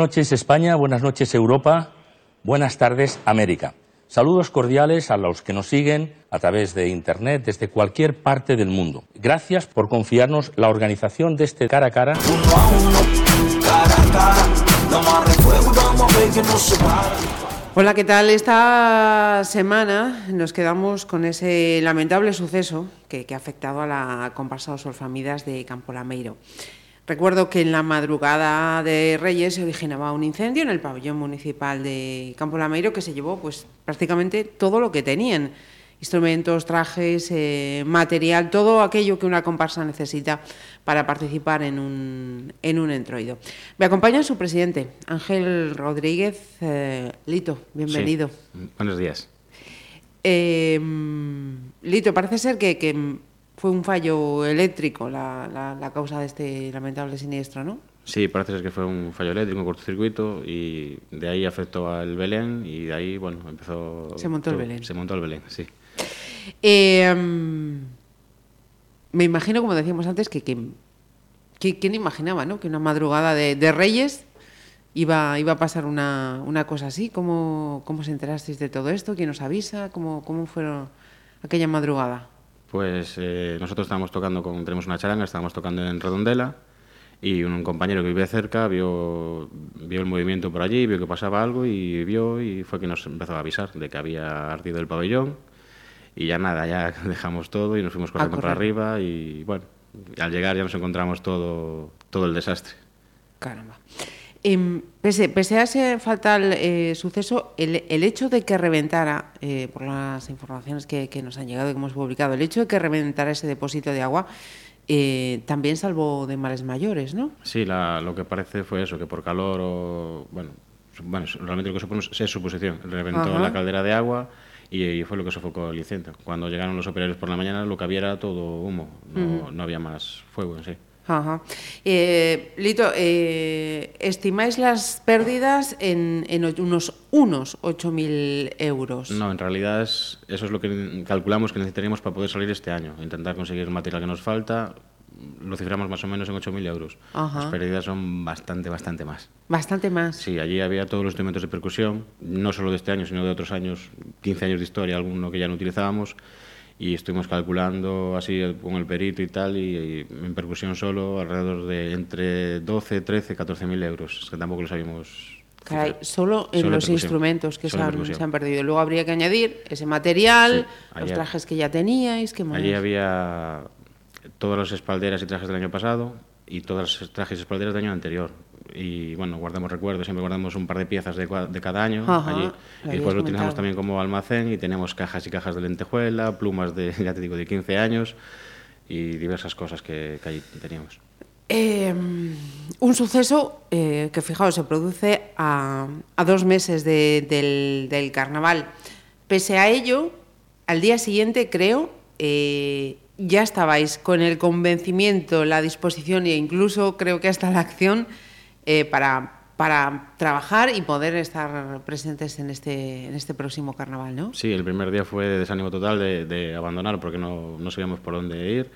noches España, buenas noches Europa, buenas tardes América. Saludos cordiales a los que nos siguen a través de Internet desde cualquier parte del mundo. Gracias por confiarnos la organización de este cara a cara. Hola, ¿qué tal? Esta semana nos quedamos con ese lamentable suceso que, ha afectado a la comparsa Sol Famidas de Campo Lameiro. Recuerdo que en la madrugada de Reyes se originaba un incendio en el pabellón municipal de Campo Lameiro que se llevó pues prácticamente todo lo que tenían. Instrumentos, trajes, eh, material, todo aquello que una comparsa necesita para participar en un, en un entroido. Me acompaña su presidente, Ángel Rodríguez. Eh, Lito, bienvenido. Buenos días. Eh, Lito, parece ser que fue un fallo eléctrico la, la, causa de este lamentable siniestro, ¿no? Sí, parece ser que fue un fallo eléctrico, un cortocircuito, y de ahí afectó al Belén y de ahí, bueno, empezó... Se montó el Belén. Se montó el Belén, sí. Eh, me imagino, como decíamos antes, que, que, ¿quién imaginaba ¿no? que una madrugada de, Reyes iba, iba a pasar una, una cosa así? ¿Cómo, ¿Cómo se enterasteis de todo esto? ¿Quién os avisa? ¿Cómo, cómo fueron aquella madrugada? Pues eh, nosotros estábamos tocando, con, tenemos una charanga, estábamos tocando en Redondela y un compañero que vive cerca vio, vio el movimiento por allí, vio que pasaba algo y vio y fue que nos empezó a avisar de que había ardido el pabellón y ya nada, ya dejamos todo y nos fuimos corriendo para arriba y bueno, al llegar ya nos encontramos todo, todo el desastre. Caramba. Em, pese, a ese fatal eh, suceso, el, hecho de que reventara, eh, por las informaciones que, nos han llegado y que hemos publicado, el hecho de que reventara ese depósito de agua eh, también salvó de males mayores, ¿no? Sí, lo que parece fue eso, que por calor o. Bueno, bueno realmente lo que supone es suposición. Reventó la caldera de agua y, fue lo que sofocó el incendio. Cuando llegaron los operarios por la mañana, lo que había era todo humo, no, no había más fuego en sí. Ajá. Eh, Lito, eh, ¿estimáis las pérdidas en, unos, unos 8.000 euros? No, en realidad eso es lo que calculamos que necesitaríamos para poder salir este año. Intentar conseguir el material que nos falta, lo ciframos más o menos en 8.000 euros. Las pérdidas son bastante, bastante más. Bastante más. Sí, allí había todos los instrumentos de percusión, no solo de este año, sino de otros años, 15 años de historia, alguno que ya no utilizábamos y estuvimos calculando así con el perito y tal, y, en percusión solo alrededor de entre 12, 13, 14 mil euros, que tampoco lo sabíamos. Caray, solo en los instrumentos que se han, perdido. Luego habría que añadir ese material, los trajes que ya teníais. que Allí había todas las espalderas y trajes del año pasado y todas las trajes y espalderas del año anterior y bueno, guardamos recuerdos, siempre guardamos un par de piezas de, de cada año allí. Y después lo utilizamos también como almacén y tenemos cajas y cajas de lentejuela, plumas de, ya te digo, de 15 años y diversas cosas que, que allí teníamos. Em, un suceso eh, que, fijaos, se produce a, a dos meses de, del, del, carnaval. Pese a ello, al día siguiente, creo, eh, ya estabais con el convencimiento, la disposición e incluso creo que hasta la acción eh, para, para trabajar y poder estar presentes en este, en este próximo carnaval, ¿no? Sí, el primer día fue de desánimo total de, de abandonar porque no, no, sabíamos por dónde ir.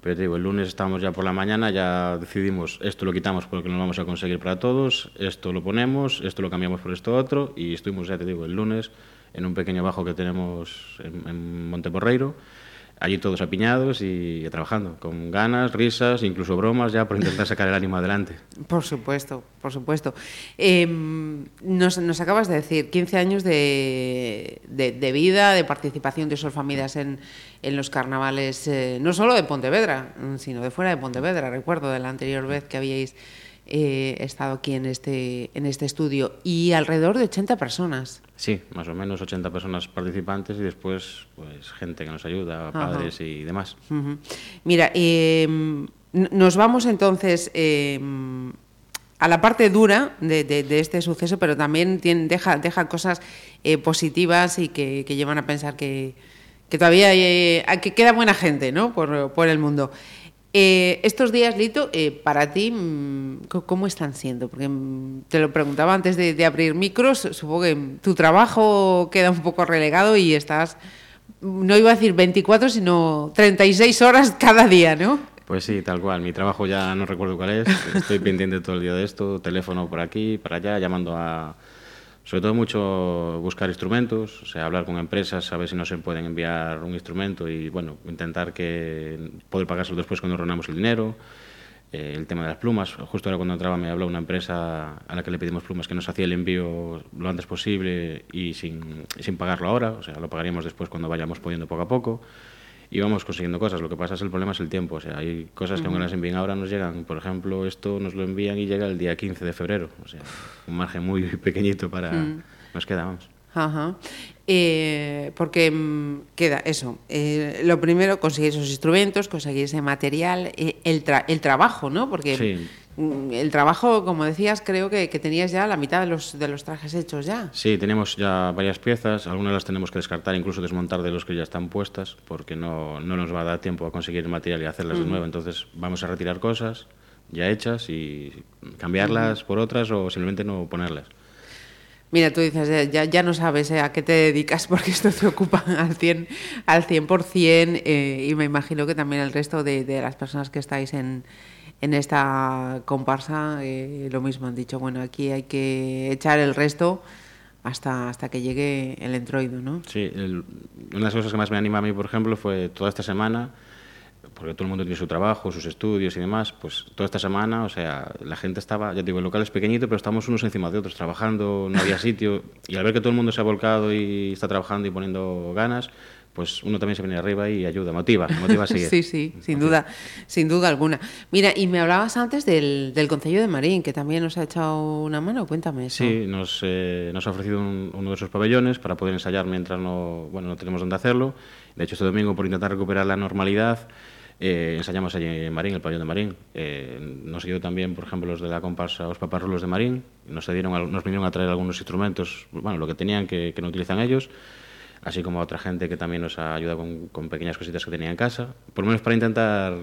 Pero te digo, el lunes estábamos ya por la mañana, ya decidimos esto lo quitamos porque no lo vamos a conseguir para todos, esto lo ponemos, esto lo cambiamos por esto otro y estuvimos, ya te digo, el lunes en un pequeño bajo que tenemos en, en Monteporreiro allí todos apiñados y, trabajando, con ganas, risas, incluso bromas ya por intentar sacar el ánimo adelante. Por supuesto, por supuesto. Em, nos, acabas de decir 15 años de, de, vida, de participación de Sol Familias en, en los carnavales, eh, no solo de Pontevedra, sino de fuera de Pontevedra. Recuerdo de la anterior vez que habíais he estado aquí en este, en este estudio y alrededor de 80 personas. Sí, más o menos 80 personas participantes y después pues gente que nos ayuda, padres y demás. Mira, em, nos vamos entonces em, a la parte dura de, este suceso, pero también deja, deja cosas eh, positivas y que, llevan a pensar que, que todavía hay, que queda buena gente ¿no? por, por el mundo. Eh, estos días, Lito, eh, para ti, mm, ¿cómo están siendo? Porque mm, te lo preguntaba antes de, abrir micros, supongo que tu trabajo queda un poco relegado y estás, no iba a decir 24, sino 36 horas cada día, ¿no? Pues sí, tal cual. Mi trabajo ya no recuerdo cuál es. Estoy pendiente todo el día de esto. Teléfono por aquí, para allá, llamando a... Sobre todo mucho buscar instrumentos, o sea, hablar con empresas, a ver si nos se pueden enviar un instrumento y, bueno, intentar que poder pagárselo después cuando reunamos el dinero. Eh, el tema de las plumas. Justo ahora cuando entraba me habló una empresa a la que le pedimos plumas que nos hacía el envío lo antes posible y sin, sin pagarlo ahora, o sea, lo pagaríamos después cuando vayamos pudiendo poco a poco. Y vamos consiguiendo cosas. Lo que pasa es el problema es el tiempo. O sea, hay cosas que aunque las envíen ahora nos llegan. Por ejemplo, esto nos lo envían y llega el día 15 de febrero. O sea, un margen muy pequeñito para... Nos queda, vamos. Ajá. Eh, porque mm, queda eso. Eh, lo primero, conseguir esos instrumentos, conseguir ese material, eh, el, el trabajo, ¿no? Porque mm, el trabajo, como decías, creo que, tenías ya la mitad de los, de los trajes hechos ya. Sí, tenemos ya varias piezas. Algunas las tenemos que descartar, incluso desmontar de los que ya están puestas, porque no, no nos va a dar tiempo a conseguir material y hacerlas de nuevo. Entonces, vamos a retirar cosas ya hechas y cambiarlas por otras o simplemente no ponerlas. Mira, tú dices, ya, ya no sabes eh, a qué te dedicas porque esto te ocupa al 100%, al 100% eh, y me imagino que también el resto de, de las personas que estáis en, en esta comparsa eh, lo mismo han dicho, bueno, aquí hay que echar el resto hasta, hasta que llegue el entroido, ¿no? Sí, una de las cosas que más me anima a mí, por ejemplo, fue toda esta semana porque todo el mundo tiene su trabajo, sus estudios y demás, pues toda esta semana, o sea, la gente estaba, ya digo, el local es pequeñito, pero estamos unos encima de otros, trabajando, no había sitio, y al ver que todo el mundo se ha volcado y está trabajando y poniendo ganas, pues uno también se viene arriba y ayuda, motiva, motiva a seguir. sí, sí, sin duda, sin duda alguna. Mira, y me hablabas antes del, del Concello de Marín, que también nos ha echado una mano, cuéntame eso. Sí, nos, eh, nos ha ofrecido uno de esos pabellones para poder ensayar mientras no, bueno, no tenemos dónde hacerlo. De hecho, este domingo, por intentar recuperar la normalidad, eh, ensayamos allí en Marín, el pabellón de Marín. Eh, nos ayudó también, por ejemplo, los de la comparsa Los Paparrulos de Marín. Nos, nos vinieron a traer algunos instrumentos, bueno, lo que tenían que no utilizan ellos así como a otra gente que también nos ha ayudado con, pequeñas cositas que tenía en casa, por lo menos para intentar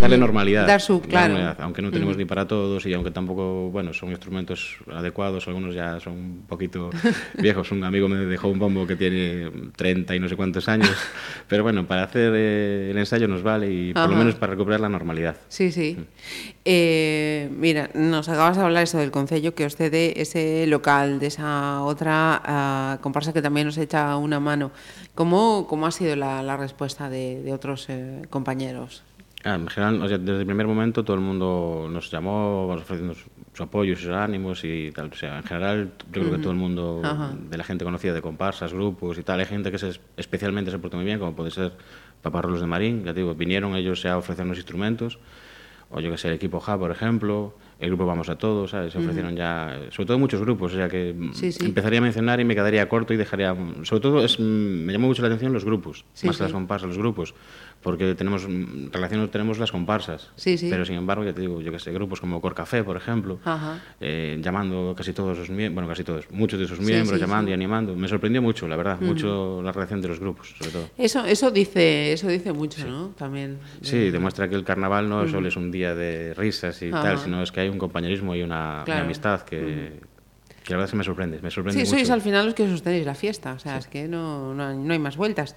darle mm, normalidad. Dar su, claro. aunque no tenemos mm. ni para todos y aunque tampoco, bueno, son instrumentos adecuados, algunos ya son un poquito viejos. Un amigo me dejó un bombo que tiene 30 y no sé cuántos años, pero bueno, para hacer eh, el ensayo nos vale y por lo menos para recuperar la normalidad. Sí, sí. Mm. Eh, mira, nos acabas de hablar eso del concello que os cede ese local, de esa otra uh, comparsa que también nos echa una mano. ¿Cómo, cómo ha sido la, respuesta de, otros eh, compañeros? Ah, en general, desde el primer momento todo el mundo nos llamó ofreciendo su, apoyo, sus ánimos y tal. O sea, en general, yo creo que todo el mundo de la gente conocida de comparsas, grupos y tal, hay gente que se, especialmente se portó muy bien, como puede ser Paparrolos de Marín, ya digo, vinieron ellos a ofrecernos instrumentos, o yo que sé, el equipo JA, por ejemplo, el grupo Vamos a Todos, ¿sabes? Se ofrecieron ya, sobre todo muchos grupos, o sea que empezaría a mencionar y me quedaría corto y dejaría, sobre todo es, me llamó mucho la atención los grupos, más que las comparsas, los grupos, porque tenemos relación tenemos las comparsas, pero sin embargo, ya te digo, yo que sé, grupos como Corcafé, por ejemplo, eh, llamando casi todos los miembros, bueno, casi todos, muchos de sus miembros, llamando y animando, me sorprendió mucho, la verdad, mucho la relación de los grupos, sobre todo. Eso, eso dice, eso dice mucho, ¿no? También. Sí, demuestra que el carnaval no solo es un día de risas y tal, sino es que hay un compañerismo y una, amistad que, que, la verdad se me sorprende. Me sorprende sí, sois al final los que sostenéis la fiesta, o sea, es que no, no, hay más vueltas.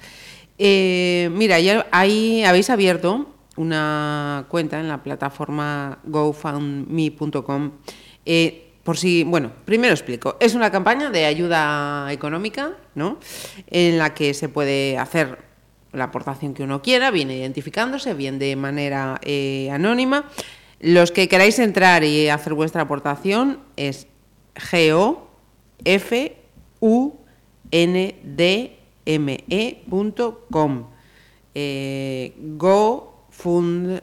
Eh, mira, ya ahí habéis abierto una cuenta en la plataforma gofundme.com. Eh, por si, bueno, primero explico. Es una campaña de ayuda económica, ¿no? En la que se puede hacer la aportación que uno quiera, viene identificándose, bien de manera eh, anónima. Los que queráis entrar y hacer vuestra aportación es go f u n d m e.com eh, gofundme.com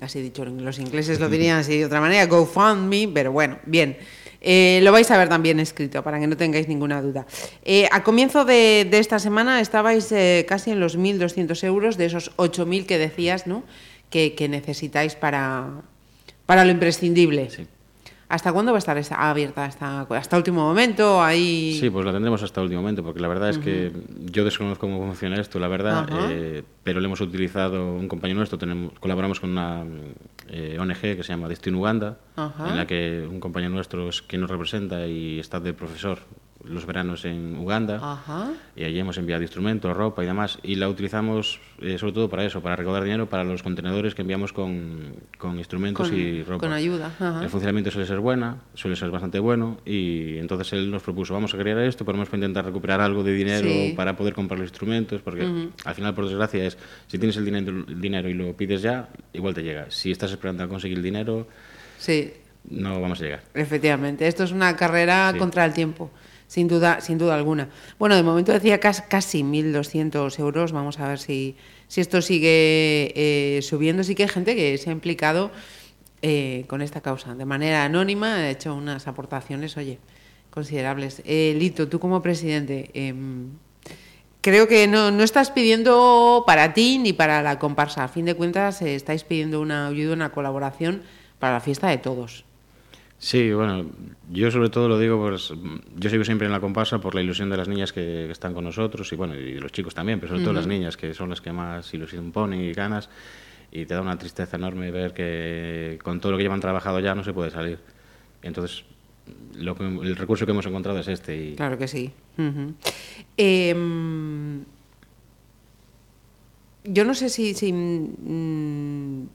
así dicho los ingleses lo dirían así de otra manera gofundme pero bueno bien eh, lo vais a ver también escrito para que no tengáis ninguna duda. Eh, a comienzo de, esta semana estabais eh, casi en los 1.200 euros de esos 8.000 que decías, ¿no? que, necesitáis para, para lo imprescindible. ¿Hasta cuándo va a estar abierta? ¿Hasta, hasta último momento? Ahí... Sí, pues la tendremos hasta último momento, porque la verdad es que yo desconozco cómo funciona esto, la verdad, eh, pero lo hemos utilizado un compañero nuestro, tenemos, colaboramos con una eh, ONG que se llama Destino Uganda, en la que un compañero nuestro es quien nos representa y está de profesor los veranos en Uganda Ajá. y allí hemos enviado instrumentos, ropa y demás. Y la utilizamos eh, sobre todo para eso, para recaudar dinero para los contenedores que enviamos con, con instrumentos Con- y ropa. con ayuda, ajá. El funcionamiento suele ser buena, suele ser bastante bueno y entonces él nos propuso, vamos a crear esto, a intentar recuperar algo de dinero Sí. para poder comprar los instrumentos, porque al final, por desgracia, es si tienes el dinero, el dinero y lo pides ya, igual te llega. Si estás esperando a conseguir el dinero, Sí, no vamos a llegar. efectivamente. Esto es una carrera Sí. contra el tiempo. Sin duda, sin duda alguna. Bueno, de momento decía cas- casi 1.200 euros. Vamos a ver si, si esto sigue eh, subiendo. Sí que hay gente que se ha implicado eh, con esta causa de manera anónima, ha hecho unas aportaciones, oye, considerables. Eh, Lito, tú como presidente, em, creo que no, no estás pidiendo para ti ni para la comparsa. A fin de cuentas, eh, estáis pidiendo una ayuda, una colaboración para la fiesta de todos. Sí, bueno, yo sobre todo lo digo, pues yo sigo siempre en la comparsa por la ilusión de las niñas que, que están con nosotros y bueno, y de los chicos también, pero sobre todo las niñas, que son las que más ilusión ponen y ganas, y te da una tristeza enorme ver que con todo lo que llevan trabajado ya no se puede salir. Entonces, lo que- el recurso que hemos encontrado es este y Claro que sí. Ujú. Em, yo no sé si, si, mm,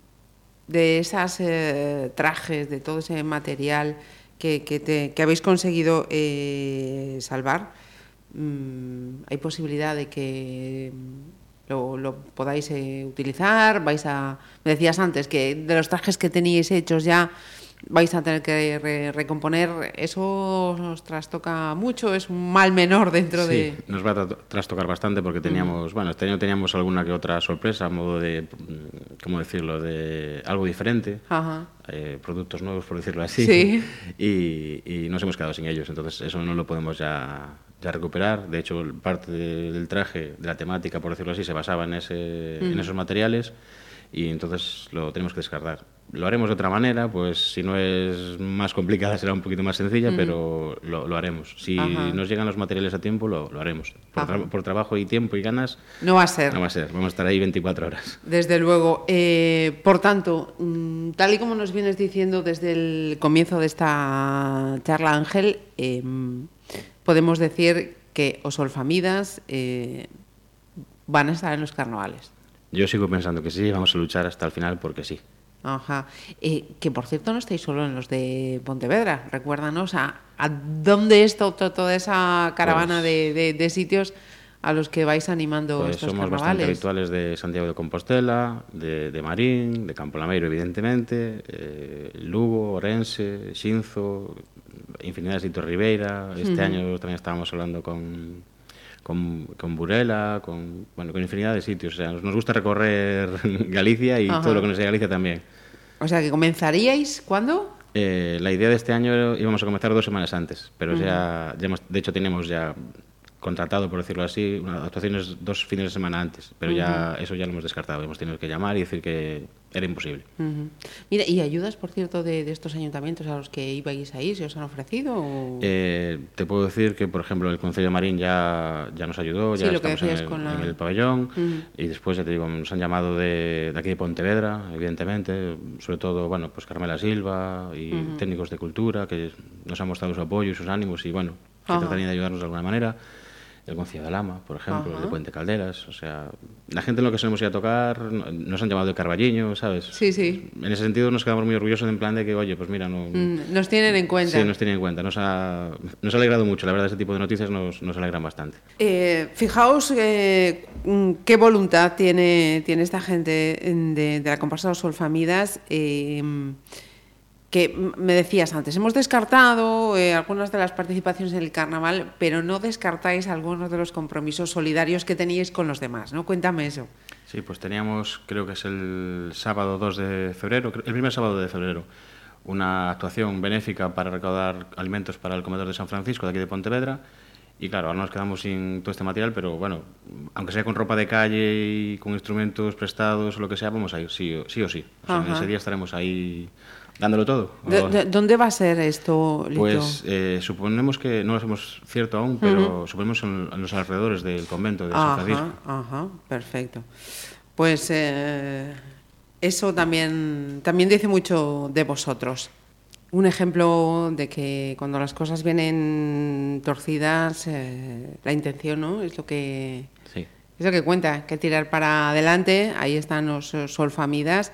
de esas eh, trajes, de todo ese material que, que te- que habéis conseguido eh, salvar, mm, hay posibilidad de que lo, lo podáis eh, utilizar. Vais a, me decías antes que de los trajes que teníais hechos ya vais a tener que re- recomponer. Eso os trastoca mucho, es un mal menor dentro Sí, de. nos va a tra- trastocar bastante porque teníamos, bueno, este año teníamos alguna que otra sorpresa, a modo de, mm, ¿cómo decirlo?, de algo diferente. Ajá. eh, productos nuevos, por decirlo así, Sí. y, y nos hemos quedado sin ellos. Entonces, eso no lo podemos ya, ya recuperar. De hecho, parte de- del traje, de la temática, por decirlo así, se basaba en, ese, en esos materiales y entonces lo tenemos que descartar. Lo haremos de otra manera, pues si no es más complicada será un poquito más sencilla, pero lo, lo haremos. Si Ajá. nos llegan los materiales a tiempo, lo, lo haremos. Por, Ajá. tra- por trabajo y tiempo y ganas, No va a ser. no va a ser. Vamos a estar ahí 24 horas. Desde luego. Eh, por tanto, mm, tal y como nos vienes diciendo desde el comienzo de esta charla, Ángel, eh, podemos decir que Osolfamidas eh, van a estar en los carnavales. Yo sigo pensando que sí, vamos a luchar hasta el final porque sí. Ajá. Eh, que por cierto no estáis solo en los de Pontevedra. Recuérdanos a, a dónde está to- toda esa caravana Pues- de, de- de sitios a los que vais animando Pues estos somos bastante carnavales. habituales de Santiago de Compostela, de, de Marín, de Campo Lameiro, evidentemente, eh, Lugo, Orense, Xinzo, infinidad de sitios Ribeira. Este año también estábamos hablando con, con, con Burela, con, bueno, con infinidad de sitios. O sea, nos, nos gusta recorrer Galicia y Ajá. todo lo que nos sea Galicia también. O sea que comenzaríais ¿cuándo? Eh, la idea de este año íbamos a comenzar dos semanas antes, pero ya, ya hemos- de hecho teníamos ya contratado, por decirlo así, una, actuaciones dos fines de semana antes, pero ya eso ya lo hemos descartado. Hemos tenido que llamar y decir que era imposible. Mira, ¿y ayudas, por cierto, de, de estos ayuntamientos a los que ibais a ir? ¿Se os han ofrecido? o- Eh, te puedo decir que, por ejemplo, el Consejo de Marín ya, ya nos ayudó, Sí, ya lo que en el, con la- en el pabellón y después, ya te digo, nos han llamado de, de aquí de Pontevedra, evidentemente, sobre todo, bueno, pues Carmela Silva y técnicos de cultura que nos han mostrado su apoyo y sus ánimos y, bueno, que tratarían de ayudarnos de alguna manera. El Concilio de Lama, por ejemplo, el de Puente Calderas, o sea, la gente en lo que solemos ir a tocar, no- nos han llamado de Carballiño, ¿sabes? Sí, sí. En ese sentido nos quedamos muy orgullosos en plan de que, oye, pues mira, no, Mm, Nos tienen en cuenta. Sí, nos tienen en cuenta. Nos ha, nos ha alegrado mucho. La verdad, ese tipo de noticias nos, nos alegran bastante. Eh, fijaos eh, mm, qué voluntad tiene, tiene esta gente mm, de, de la comparsa Los Solfamidas. eh, que me decías antes, hemos descartado eh, algunas de las participaciones en el carnaval, pero no descartáis algunos de los compromisos solidarios que teníais con los demás, ¿no? Cuéntame eso. Sí, pues teníamos, creo que es el sábado 2 de febrero, el primer sábado de febrero, una actuación benéfica para recaudar alimentos para el comedor de San Francisco, de aquí de Pontevedra. Y claro, ahora nos quedamos sin todo este material, pero bueno, aunque sea con ropa de calle y con instrumentos prestados o lo que sea, vamos a ir, sí o sí. O sí. O sea, ese día estaremos ahí dándolo todo. ¿De- O- de- ¿Dónde va a ser esto, Lito? Pues eh, suponemos que, no lo sabemos cierto aún, pero suponemos en, en los alrededores del convento de San Francisco. Ajá, ajá, perfecto. Pues eh, eso también, también dice mucho de vosotros. un ejemplo de que cuando las cosas vienen torcidas, eh, la intención ¿no? es lo que es lo que cuenta, que tirar para adelante. Ahí están los solfamidas,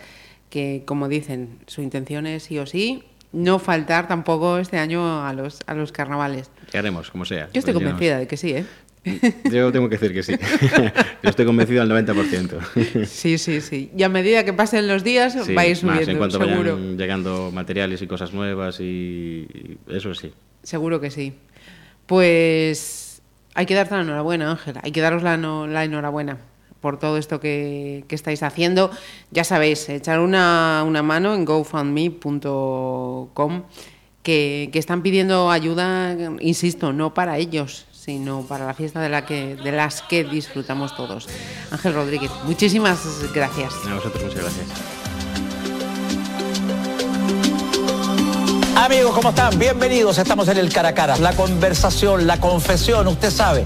que como dicen, su intención es sí o sí no faltar tampoco este año a los, a los carnavales. ¿Qué haremos, como sea? Yo estoy convencida de que sí, ¿eh? Yo tengo que decir que sí. Yo estoy convencido al 90%. Sí, sí, sí. Y a medida que pasen los días va a ir subiendo, más, en cuanto seguro. vayan llegando materiales y cosas nuevas y eso sí. Seguro que sí. Pues hay que darte la enhorabuena, Ángel. Hay que daros la, la enhorabuena por todo esto que, que, estáis haciendo. Ya sabéis, echar una, una mano en gofundme.com que, que están pidiendo ayuda, insisto, no para ellos, sino para la fiesta de, la que, de las que disfrutamos todos. Ángel Rodríguez, muchísimas gracias. A vosotros muchas gracias. Amigos, ¿cómo están? Bienvenidos. Estamos en el cara a cara. La conversación, la confesión, usted sabe.